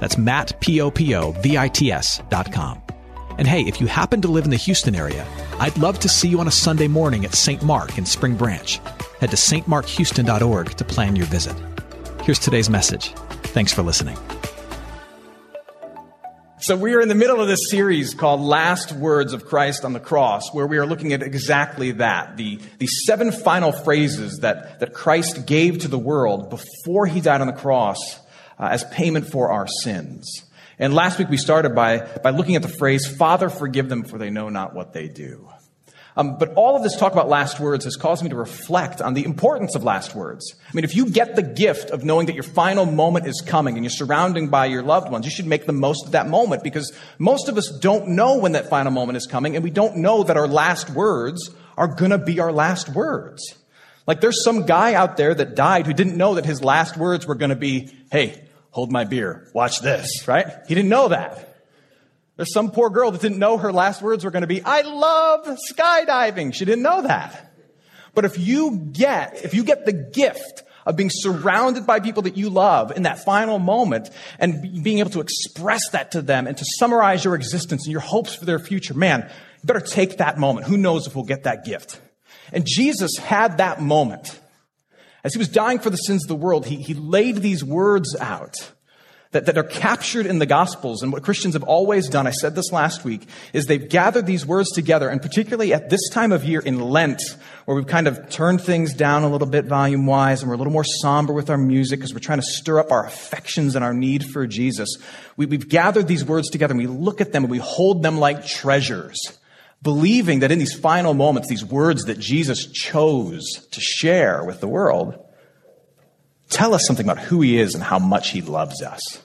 That's Matt, P-O-P-O-V-I-T-S dot com. And hey, if you happen to live in the Houston area, I'd love to see you on a Sunday morning at St. Mark in Spring Branch. Head to stmarkhouston.org to plan your visit. Here's today's message. Thanks for listening. So we are in the middle of this series called Last Words of Christ on the Cross, where we are looking at exactly that. The, the seven final phrases that, that Christ gave to the world before he died on the cross uh, as payment for our sins. And last week we started by, by looking at the phrase, Father, forgive them for they know not what they do. Um, but all of this talk about last words has caused me to reflect on the importance of last words. I mean, if you get the gift of knowing that your final moment is coming and you're surrounded by your loved ones, you should make the most of that moment because most of us don't know when that final moment is coming and we don't know that our last words are going to be our last words. Like there's some guy out there that died who didn't know that his last words were going to be, hey, hold my beer, watch this, right? He didn't know that. There's some poor girl that didn't know her last words were going to be, I love skydiving. She didn't know that. But if you get, if you get the gift of being surrounded by people that you love in that final moment and being able to express that to them and to summarize your existence and your hopes for their future, man, you better take that moment. Who knows if we'll get that gift? And Jesus had that moment. As he was dying for the sins of the world, he, he laid these words out that, that are captured in the Gospels. And what Christians have always done, I said this last week, is they've gathered these words together, and particularly at this time of year in Lent, where we've kind of turned things down a little bit volume wise, and we're a little more somber with our music because we're trying to stir up our affections and our need for Jesus. We, we've gathered these words together and we look at them and we hold them like treasures, believing that in these final moments, these words that Jesus chose to share with the world, tell us something about who he is and how much he loves us.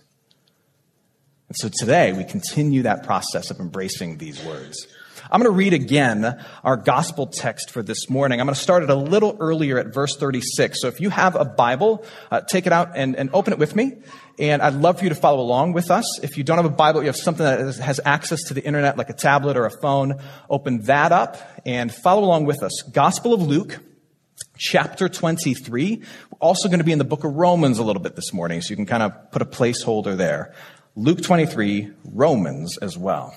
And so today we continue that process of embracing these words. I'm going to read again our gospel text for this morning. I'm going to start it a little earlier at verse 36. So if you have a Bible, uh, take it out and, and open it with me. And I'd love for you to follow along with us. If you don't have a Bible, you have something that has access to the internet, like a tablet or a phone, open that up and follow along with us. Gospel of Luke, chapter 23. We're also going to be in the book of Romans a little bit this morning, so you can kind of put a placeholder there. Luke 23, Romans as well.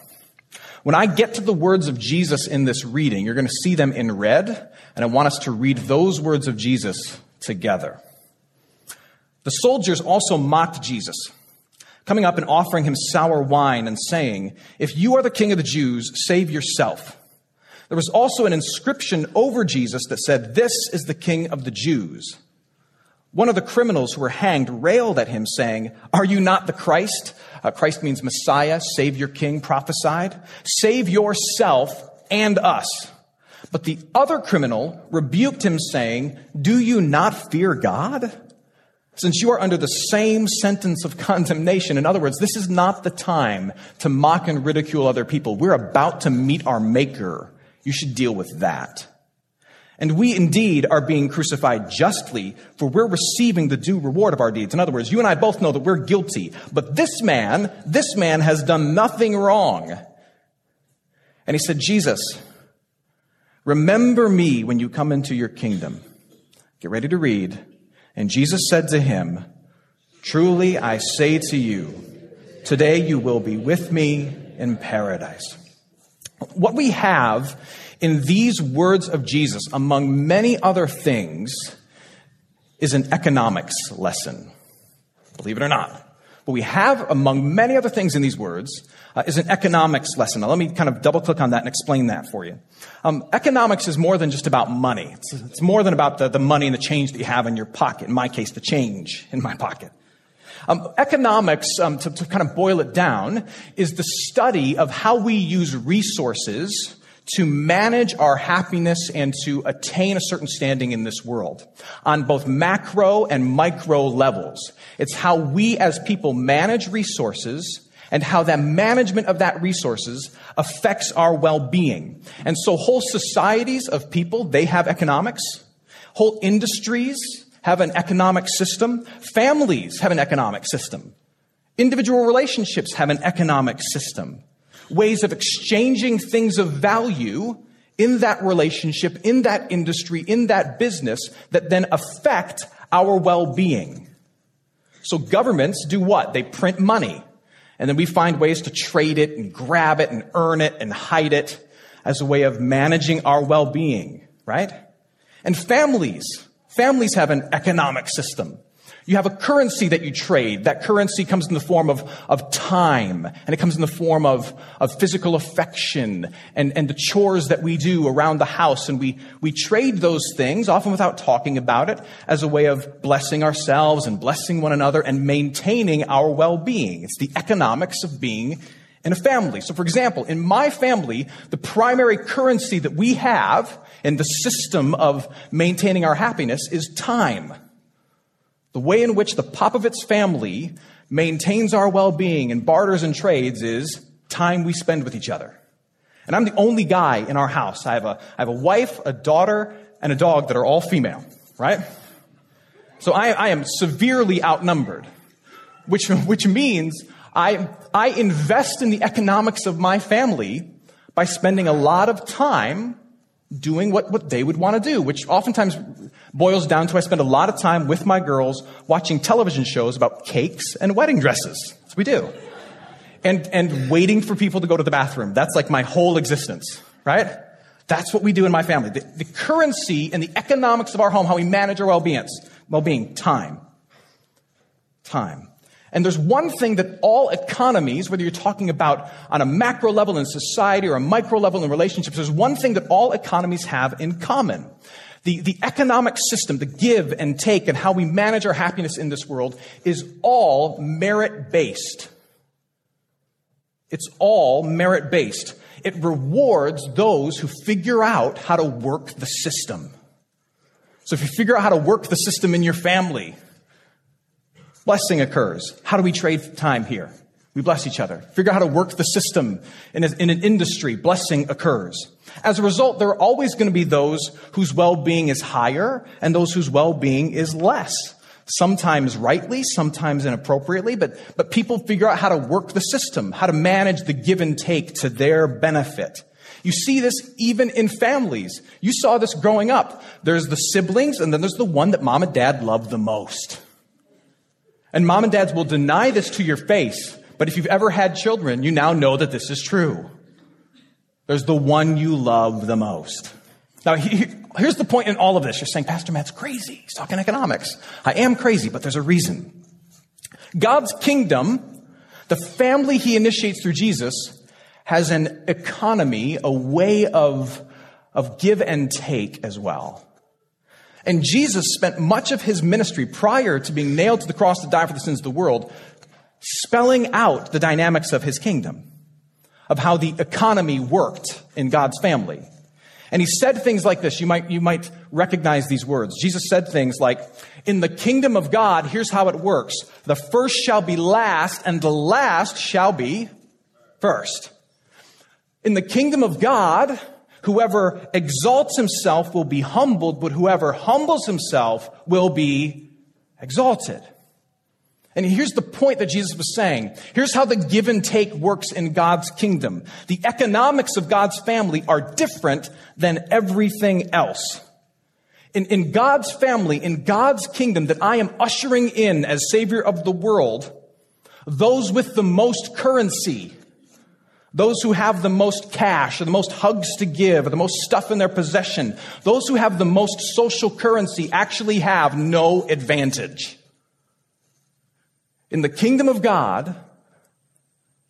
When I get to the words of Jesus in this reading, you're going to see them in red, and I want us to read those words of Jesus together. The soldiers also mocked Jesus, coming up and offering him sour wine and saying, If you are the king of the Jews, save yourself. There was also an inscription over Jesus that said, This is the King of the Jews. One of the criminals who were hanged railed at him, saying, Are you not the Christ? Uh, Christ means Messiah, Savior, King, prophesied. Save yourself and us. But the other criminal rebuked him, saying, Do you not fear God? Since you are under the same sentence of condemnation. In other words, this is not the time to mock and ridicule other people. We're about to meet our Maker you should deal with that. And we indeed are being crucified justly, for we're receiving the due reward of our deeds. In other words, you and I both know that we're guilty, but this man, this man has done nothing wrong. And he said, Jesus, remember me when you come into your kingdom. Get ready to read. And Jesus said to him, Truly I say to you, today you will be with me in paradise. What we have in these words of Jesus, among many other things, is an economics lesson. Believe it or not. What we have, among many other things in these words, uh, is an economics lesson. Now, let me kind of double click on that and explain that for you. Um, economics is more than just about money. It's, it's more than about the, the money and the change that you have in your pocket. In my case, the change in my pocket. Um, economics, um, to, to kind of boil it down, is the study of how we use resources to manage our happiness and to attain a certain standing in this world on both macro and micro levels. It's how we as people manage resources and how the management of that resources affects our well-being. And so whole societies of people, they have economics. Whole industries have an economic system. Families have an economic system. Individual relationships have an economic system. Ways of exchanging things of value in that relationship, in that industry, in that business that then affect our well-being. So governments do what? They print money. And then we find ways to trade it and grab it and earn it and hide it as a way of managing our well-being, right? And families, families have an economic system. You have a currency that you trade. That currency comes in the form of, of time, and it comes in the form of, of physical affection and, and the chores that we do around the house. And we, we trade those things, often without talking about it, as a way of blessing ourselves and blessing one another and maintaining our well-being. It's the economics of being in a family. So for example, in my family, the primary currency that we have in the system of maintaining our happiness is time. The way in which the Popovits family maintains our well-being and barters and trades is time we spend with each other. And I'm the only guy in our house. I have a, I have a wife, a daughter, and a dog that are all female, right? So I, I am severely outnumbered, which, which means I, I invest in the economics of my family by spending a lot of time doing what, what they would want to do, which oftentimes boils down to I spend a lot of time with my girls watching television shows about cakes and wedding dresses. We do. And, and waiting for people to go to the bathroom. That's like my whole existence, right? That's what we do in my family. The, the currency and the economics of our home, how we manage our well-being, well-being, time. Time. And there's one thing that all economies, whether you're talking about on a macro level in society or a micro level in relationships, there's one thing that all economies have in common. The, the economic system, the give and take and how we manage our happiness in this world is all merit based. It's all merit based. It rewards those who figure out how to work the system. So if you figure out how to work the system in your family, blessing occurs. How do we trade time here? We bless each other. Figure out how to work the system in, a, in an industry. Blessing occurs. As a result, there are always going to be those whose well-being is higher and those whose well-being is less. Sometimes rightly, sometimes inappropriately, but, but people figure out how to work the system, how to manage the give and take to their benefit. You see this even in families. You saw this growing up. There's the siblings and then there's the one that mom and dad love the most. And mom and dads will deny this to your face, but if you've ever had children, you now know that this is true. There's the one you love the most. Now, he, here's the point in all of this. You're saying, Pastor Matt's crazy. He's talking economics. I am crazy, but there's a reason. God's kingdom, the family he initiates through Jesus, has an economy, a way of, of give and take as well. And Jesus spent much of his ministry prior to being nailed to the cross to die for the sins of the world, spelling out the dynamics of his kingdom, of how the economy worked in God's family. And he said things like this. You might, you might recognize these words. Jesus said things like, in the kingdom of God, here's how it works. The first shall be last and the last shall be first. In the kingdom of God, Whoever exalts himself will be humbled, but whoever humbles himself will be exalted. And here's the point that Jesus was saying. Here's how the give and take works in God's kingdom. The economics of God's family are different than everything else. In, in God's family, in God's kingdom that I am ushering in as Savior of the world, those with the most currency, those who have the most cash or the most hugs to give or the most stuff in their possession, those who have the most social currency actually have no advantage. In the kingdom of God,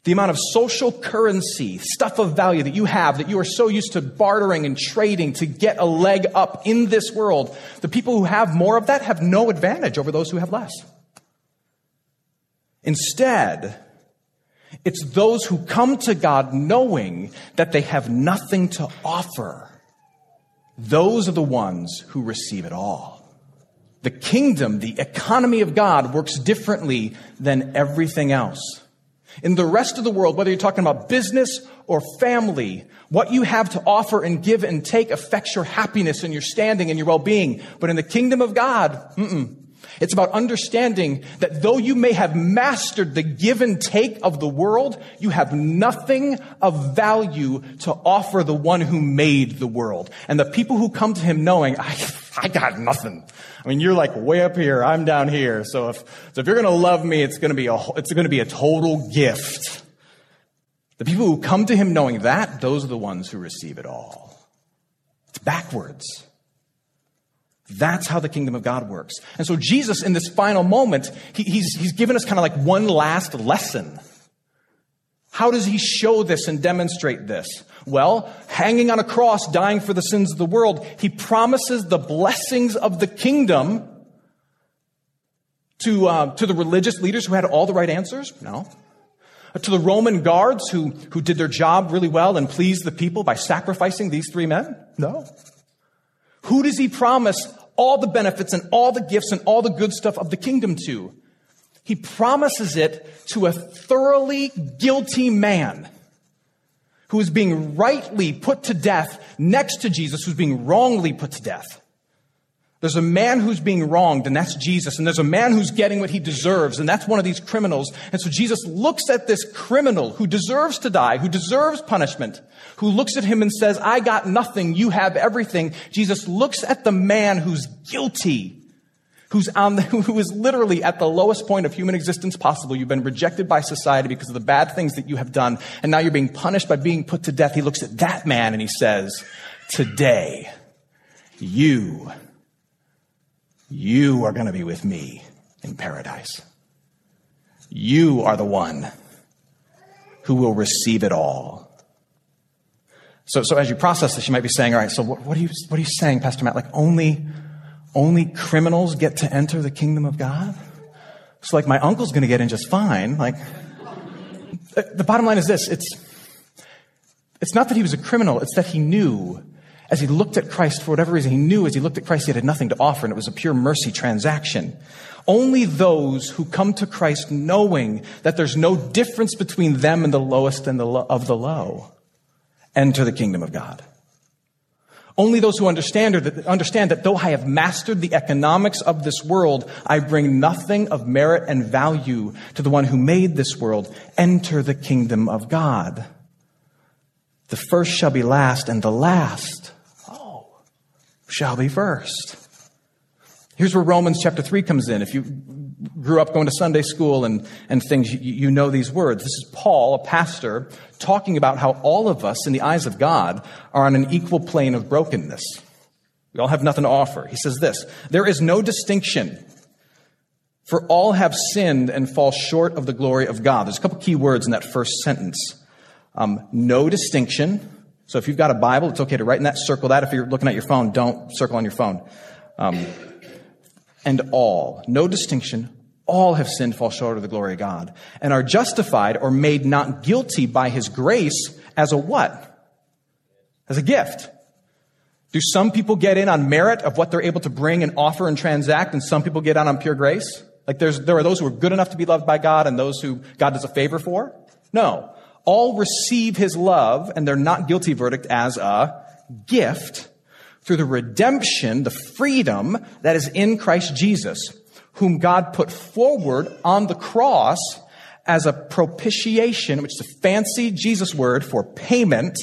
the amount of social currency, stuff of value that you have, that you are so used to bartering and trading to get a leg up in this world, the people who have more of that have no advantage over those who have less. Instead, it's those who come to God knowing that they have nothing to offer. Those are the ones who receive it all. The kingdom, the economy of God works differently than everything else. In the rest of the world, whether you're talking about business or family, what you have to offer and give and take affects your happiness and your standing and your well-being. But in the kingdom of God, mm-mm. It's about understanding that though you may have mastered the give and take of the world, you have nothing of value to offer the one who made the world. And the people who come to him knowing, I, I got nothing. I mean, you're like way up here, I'm down here. So if, so if you're going to love me, it's going to be a, it's going to be a total gift. The people who come to him knowing that, those are the ones who receive it all. It's backwards. That's how the kingdom of God works. And so Jesus, in this final moment, he, he's, he's given us kind of like one last lesson. How does he show this and demonstrate this? Well, hanging on a cross, dying for the sins of the world, he promises the blessings of the kingdom to, uh, to the religious leaders who had all the right answers? No. To the Roman guards who, who did their job really well and pleased the people by sacrificing these three men? No. Who does he promise all the benefits and all the gifts and all the good stuff of the kingdom to? He promises it to a thoroughly guilty man who is being rightly put to death next to Jesus, who's being wrongly put to death. There's a man who's being wronged, and that's Jesus. And there's a man who's getting what he deserves, and that's one of these criminals. And so Jesus looks at this criminal who deserves to die, who deserves punishment, who looks at him and says, I got nothing, you have everything. Jesus looks at the man who's guilty, who's on the, who is literally at the lowest point of human existence possible. You've been rejected by society because of the bad things that you have done, and now you're being punished by being put to death. He looks at that man and he says, Today, you you are going to be with me in paradise. You are the one who will receive it all. So, so as you process this, you might be saying, all right, so what, what, are you, what are you saying, Pastor Matt? Like only, only criminals get to enter the kingdom of God? It's like my uncle's going to get in just fine. Like, the bottom line is this. It's, it's not that he was a criminal. It's that he knew as he looked at Christ, for whatever reason, he knew as he looked at Christ, he had nothing to offer, and it was a pure mercy transaction. Only those who come to Christ knowing that there's no difference between them and the lowest and the lo- of the low enter the kingdom of God. Only those who understand, that, understand that though I have mastered the economics of this world, I bring nothing of merit and value to the one who made this world, enter the kingdom of God. The first shall be last, and the last shall be first. Here's where Romans chapter 3 comes in. If you grew up going to Sunday school and, and things, you, you know these words. This is Paul, a pastor, talking about how all of us, in the eyes of God, are on an equal plane of brokenness. We all have nothing to offer. He says this There is no distinction, for all have sinned and fall short of the glory of God. There's a couple key words in that first sentence. Um, no distinction. So if you've got a Bible, it's okay to write in that, circle that. If you're looking at your phone, don't circle on your phone. Um, and all, no distinction, all have sinned, fall short of the glory of God, and are justified or made not guilty by his grace as a what? As a gift. Do some people get in on merit of what they're able to bring and offer and transact, and some people get on on pure grace? Like there's, there are those who are good enough to be loved by God and those who God does a favor for? No all receive his love and their not guilty verdict as a gift through the redemption, the freedom that is in Christ Jesus, whom God put forward on the cross as a propitiation, which is a fancy Jesus word for payment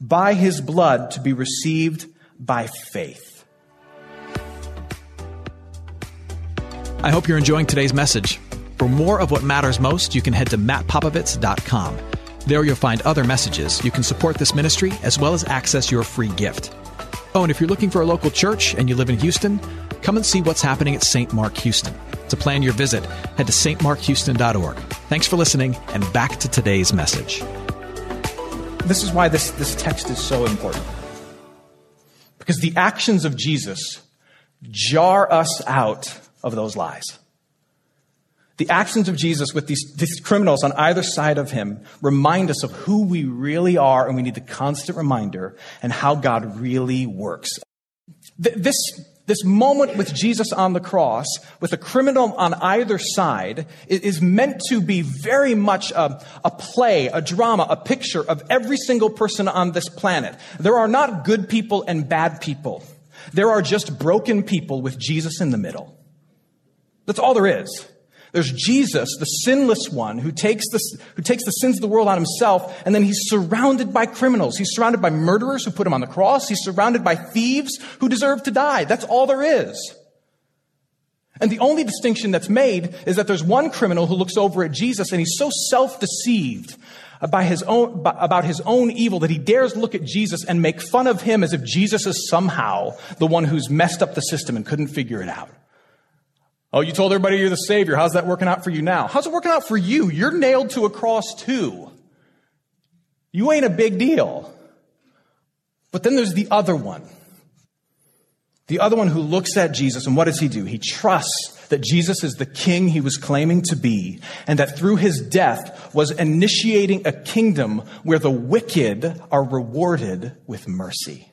by his blood to be received by faith. I hope you're enjoying today's message. For more of what matters most, you can head to mattpopovits.com. There you'll find other messages. You can support this ministry as well as access your free gift. Oh, and if you're looking for a local church and you live in Houston, come and see what's happening at St. Mark Houston. To plan your visit, head to stmarkhouston.org. Thanks for listening, and back to today's message. This is why this, this text is so important. Because the actions of Jesus jar us out of those lies. The actions of Jesus with these, these, criminals on either side of him remind us of who we really are, and we need the constant reminder and how God really works. Th- this This moment with Jesus on the cross, with a criminal on either side, is meant to be very much a, a, play, a drama, a picture of every single person on this planet. There are not good people and bad people. There are just broken people with Jesus in the middle. That's all there is. There's Jesus, the sinless one, who takes, the, who takes the sins of the world on himself, and then he's surrounded by criminals. He's surrounded by murderers who put him on the cross. He's surrounded by thieves who deserve to die. That's all there is. And the only distinction that's made is that there's one criminal who looks over at Jesus and he's so self-deceived by his own, about his own evil that he dares look at Jesus and make fun of him as if Jesus is somehow the one who's messed up the system and couldn't figure it out. Oh, you told everybody you're the Savior. How's that working out for you now? How's it working out for you? You're nailed to a cross too. You ain't a big deal. But then there's the other one. The other one who looks at Jesus, and what does he do? He trusts that Jesus is the king he was claiming to be, and that through his death was initiating a kingdom where the wicked are rewarded with mercy.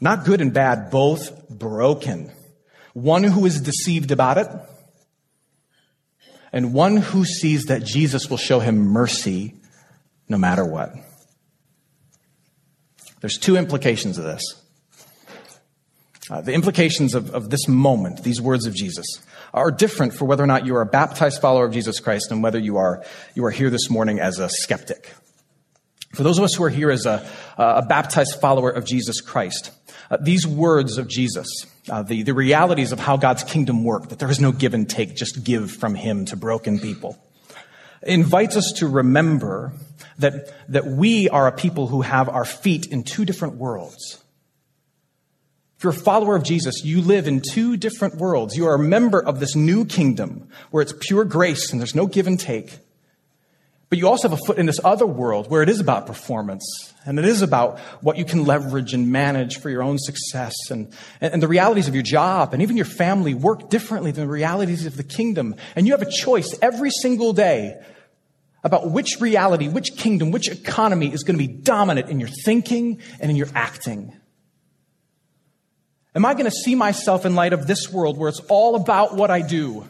Not good and bad, both broken. One who is deceived about it, and one who sees that Jesus will show him mercy no matter what. There's two implications of this. Uh, the implications of, of this moment, these words of Jesus, are different for whether or not you are a baptized follower of Jesus Christ and whether you are, you are here this morning as a skeptic. For those of us who are here as a, a baptized follower of Jesus Christ, uh, these words of Jesus, uh, the, the realities of how God's kingdom work, that there is no give and take, just give from Him to broken people, invites us to remember that, that we are a people who have our feet in two different worlds. If you're a follower of Jesus, you live in two different worlds. You are a member of this new kingdom where it's pure grace and there's no give and take. But you also have a foot in this other world where it is about performance and it is about what you can leverage and manage for your own success and, and the realities of your job and even your family work differently than the realities of the kingdom. And you have a choice every single day about which reality, which kingdom, which economy is going to be dominant in your thinking and in your acting. Am I going to see myself in light of this world where it's all about what I do?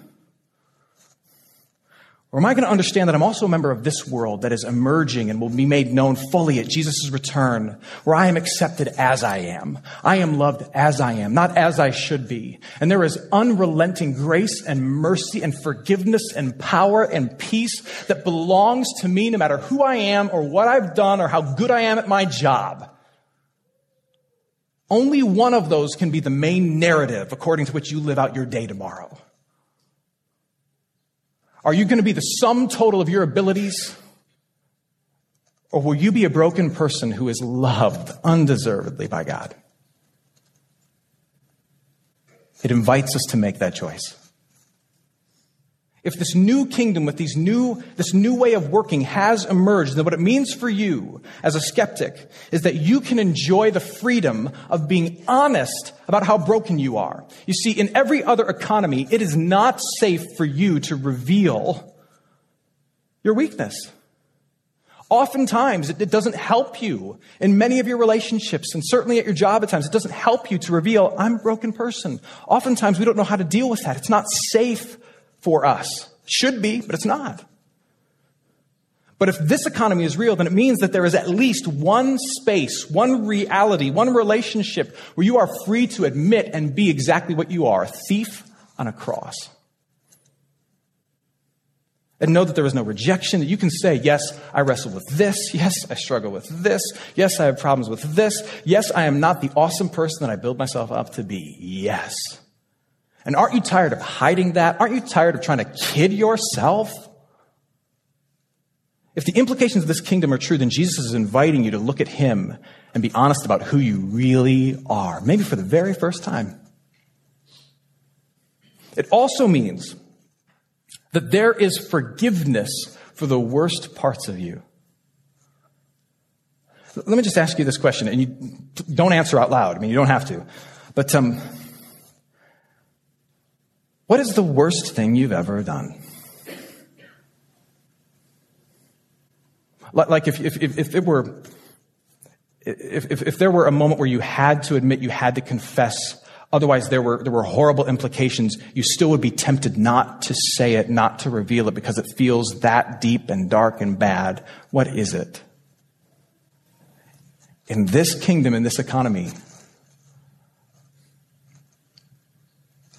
Or am I going to understand that I'm also a member of this world that is emerging and will be made known fully at Jesus' return, where I am accepted as I am. I am loved as I am, not as I should be. And there is unrelenting grace and mercy and forgiveness and power and peace that belongs to me no matter who I am or what I've done or how good I am at my job. Only one of those can be the main narrative according to which you live out your day tomorrow. Are you going to be the sum total of your abilities? Or will you be a broken person who is loved undeservedly by God? It invites us to make that choice. If this new kingdom with these new, this new way of working has emerged, then what it means for you as a skeptic is that you can enjoy the freedom of being honest about how broken you are. You see, in every other economy, it is not safe for you to reveal your weakness. Oftentimes, it, doesn't help you in many of your relationships, and certainly at your job at times, it doesn't help you to reveal, I'm a broken person. Oftentimes, we don't know how to deal with that. It's not safe for us. Should be, but it's not. But if this economy is real, then it means that there is at least one space, one reality, one relationship where you are free to admit and be exactly what you are a thief on a cross. And know that there is no rejection, that you can say, Yes, I wrestle with this. Yes, I struggle with this. Yes, I have problems with this. Yes, I am not the awesome person that I build myself up to be. Yes. And aren't you tired of hiding that? Aren't you tired of trying to kid yourself? If the implications of this kingdom are true, then Jesus is inviting you to look at him and be honest about who you really are, maybe for the very first time. It also means that there is forgiveness for the worst parts of you. Let me just ask you this question, and you don't answer out loud. I mean, you don't have to. But um, what is the worst thing you've ever done? Like if, if, if it were, if, if, if there were a moment where you had to admit, you had to confess, otherwise there were, there were horrible implications, you still would be tempted not to say it, not to reveal it because it feels that deep and dark and bad. What is it? In this kingdom, in this economy,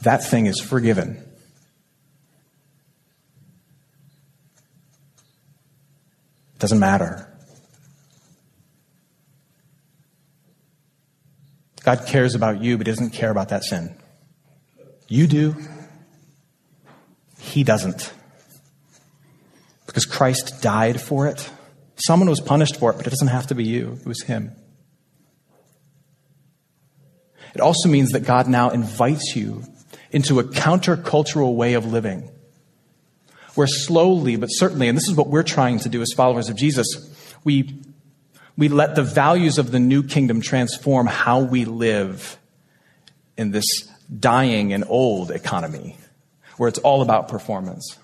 that thing is forgiven. It doesn't matter. God cares about you, but he doesn't care about that sin. You do. He doesn't. Because Christ died for it. Someone was punished for it, but it doesn't have to be you. It was him. It also means that God now invites you into a countercultural way of living, where slowly but certainly, and this is what we're trying to do as followers of Jesus, we, we let the values of the new kingdom transform how we live in this dying and old economy, where it's all about performance.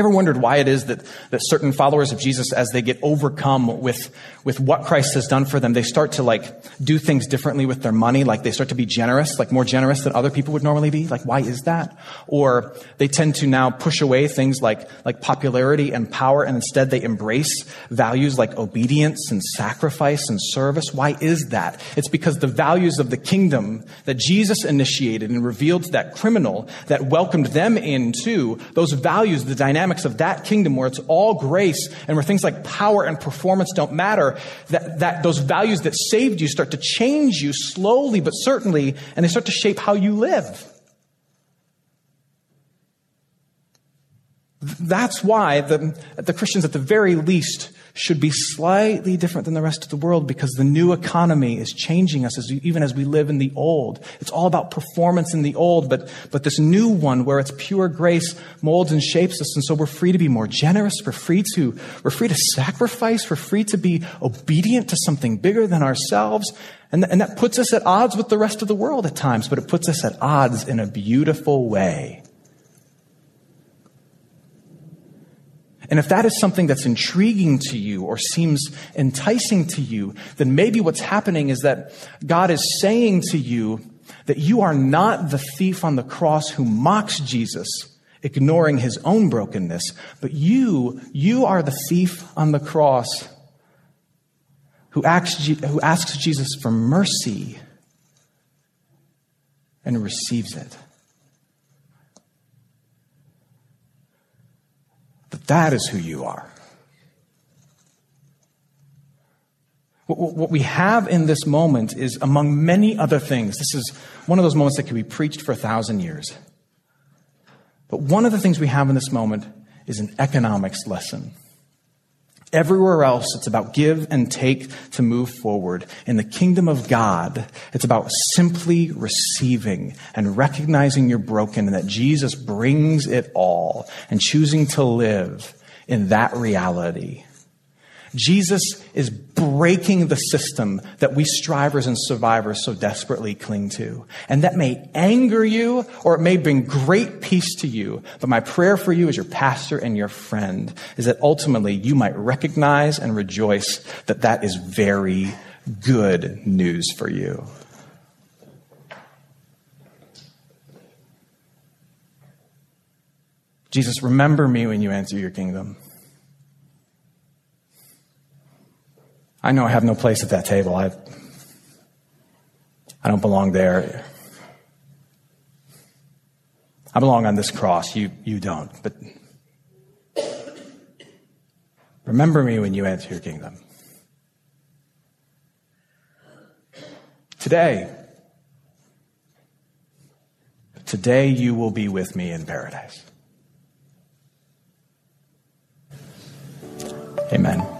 Ever wondered why it is that, that certain followers of Jesus, as they get overcome with, with what Christ has done for them, they start to like do things differently with their money, like they start to be generous, like more generous than other people would normally be? Like, why is that? Or they tend to now push away things like, like popularity and power, and instead they embrace values like obedience and sacrifice and service. Why is that? It's because the values of the kingdom that Jesus initiated and revealed to that criminal that welcomed them into, those values, the dynamic dynamics of that kingdom where it's all grace and where things like power and performance don't matter, that, that those values that saved you start to change you slowly but certainly, and they start to shape how you live. That's why the, the Christians, at the very least, should be slightly different than the rest of the world because the new economy is changing us as even as we live in the old. It's all about performance in the old, but, but this new one where it's pure grace molds and shapes us. And so we're free to be more generous. We're free to, we're free to sacrifice. We're free to be obedient to something bigger than ourselves. And, and that puts us at odds with the rest of the world at times, but it puts us at odds in a beautiful way. And if that is something that's intriguing to you or seems enticing to you, then maybe what's happening is that God is saying to you that you are not the thief on the cross who mocks Jesus, ignoring his own brokenness, but you, you are the thief on the cross who asks, who asks Jesus for mercy and receives it. That is who you are. What we have in this moment is, among many other things, this is one of those moments that can be preached for a thousand years. But one of the things we have in this moment is an economics lesson. Everywhere else, it's about give and take to move forward. In the kingdom of God, it's about simply receiving and recognizing you're broken and that Jesus brings it all and choosing to live in that reality. Jesus is breaking the system that we strivers and survivors so desperately cling to. And that may anger you or it may bring great peace to you. But my prayer for you as your pastor and your friend is that ultimately you might recognize and rejoice that that is very good news for you. Jesus, remember me when you enter your kingdom. I know I have no place at that table. I, I don't belong there. I belong on this cross. You, you don't. But remember me when you enter your kingdom. Today, today you will be with me in paradise. Amen.